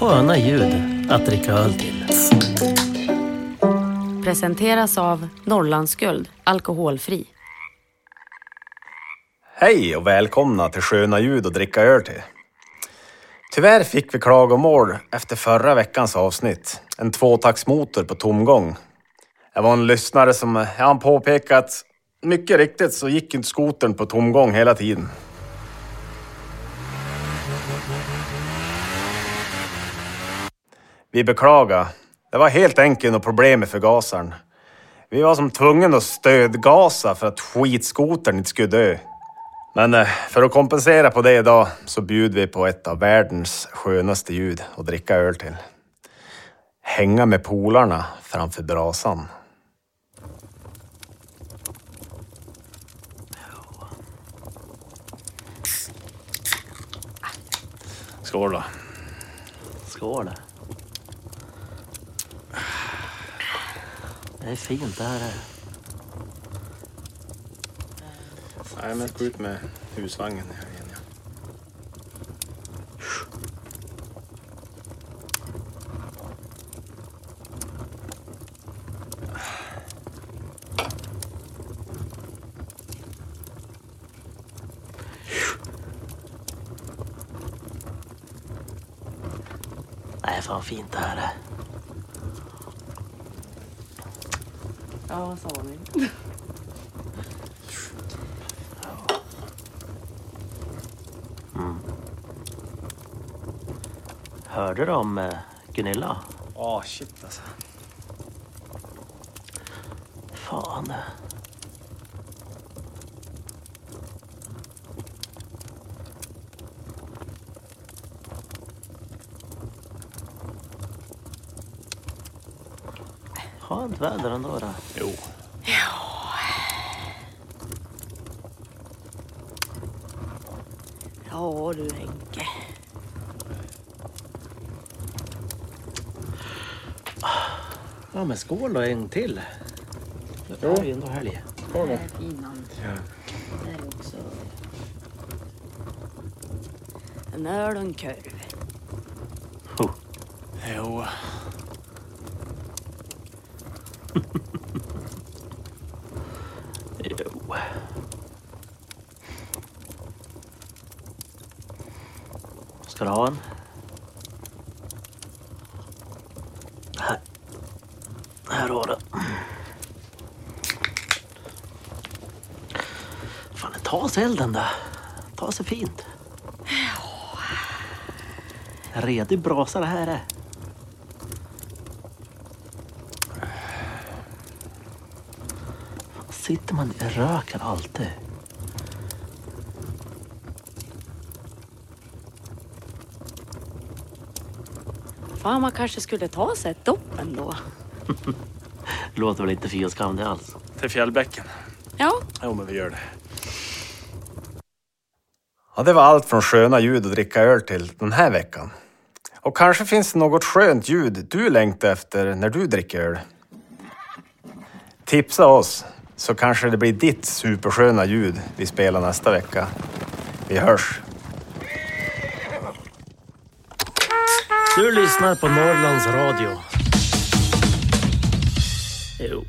sköna ljud att dricka öl till. Presenteras av Norrlandsguld, alkoholfri. Hej och välkomna till Sköna ljud att dricka öl till. Tyvärr fick vi klagomål efter förra veckans avsnitt. En tvåtaktsmotor på tomgång. Det var en lyssnare som han påpekade att mycket riktigt så gick inte skotern på tomgång hela tiden. Vi beklagar. Det var helt enkelt något problem med förgasaren. Vi var som tvungna att stödgasa för att skitskotern inte skulle dö. Men eh, för att kompensera på det idag så bjuder vi på ett av världens skönaste ljud att dricka öl till. Hänga med polarna framför brasan. Skål då. Skål. Det är fint det här. är. Nej, men gå ut med husvagnen här igen. Ja. Är fan fint det här. är. Ja, vad sa ni? Hörde du om eh, Gunilla? Åh, shit alltså. Fan. Skönt väder ändå då. Jo. Ja du Henke. Ja men skål då en till. Det är ju ändå helg. Det är finan. Det är också en öl och en korv. Oh. Jo. Jo. Ska du ha en? Här. Här har du. Fan, tar sig elden där. tar sig fint. En redig brasa det här är. Sitter man i röken alltid? Fan, man kanske skulle ta sig ett dopp ändå. Låter väl inte fy och skam det alls. Till fjällbäcken. Ja, Jo, men vi gör det. Ja, det var allt från sköna ljud att dricka öl till den här veckan. Och kanske finns det något skönt ljud du längtar efter när du dricker öl. Tipsa oss så kanske det blir ditt supersköna ljud vi spelar nästa vecka. Vi hörs! Du lyssnar på Norrlands Radio. Jo.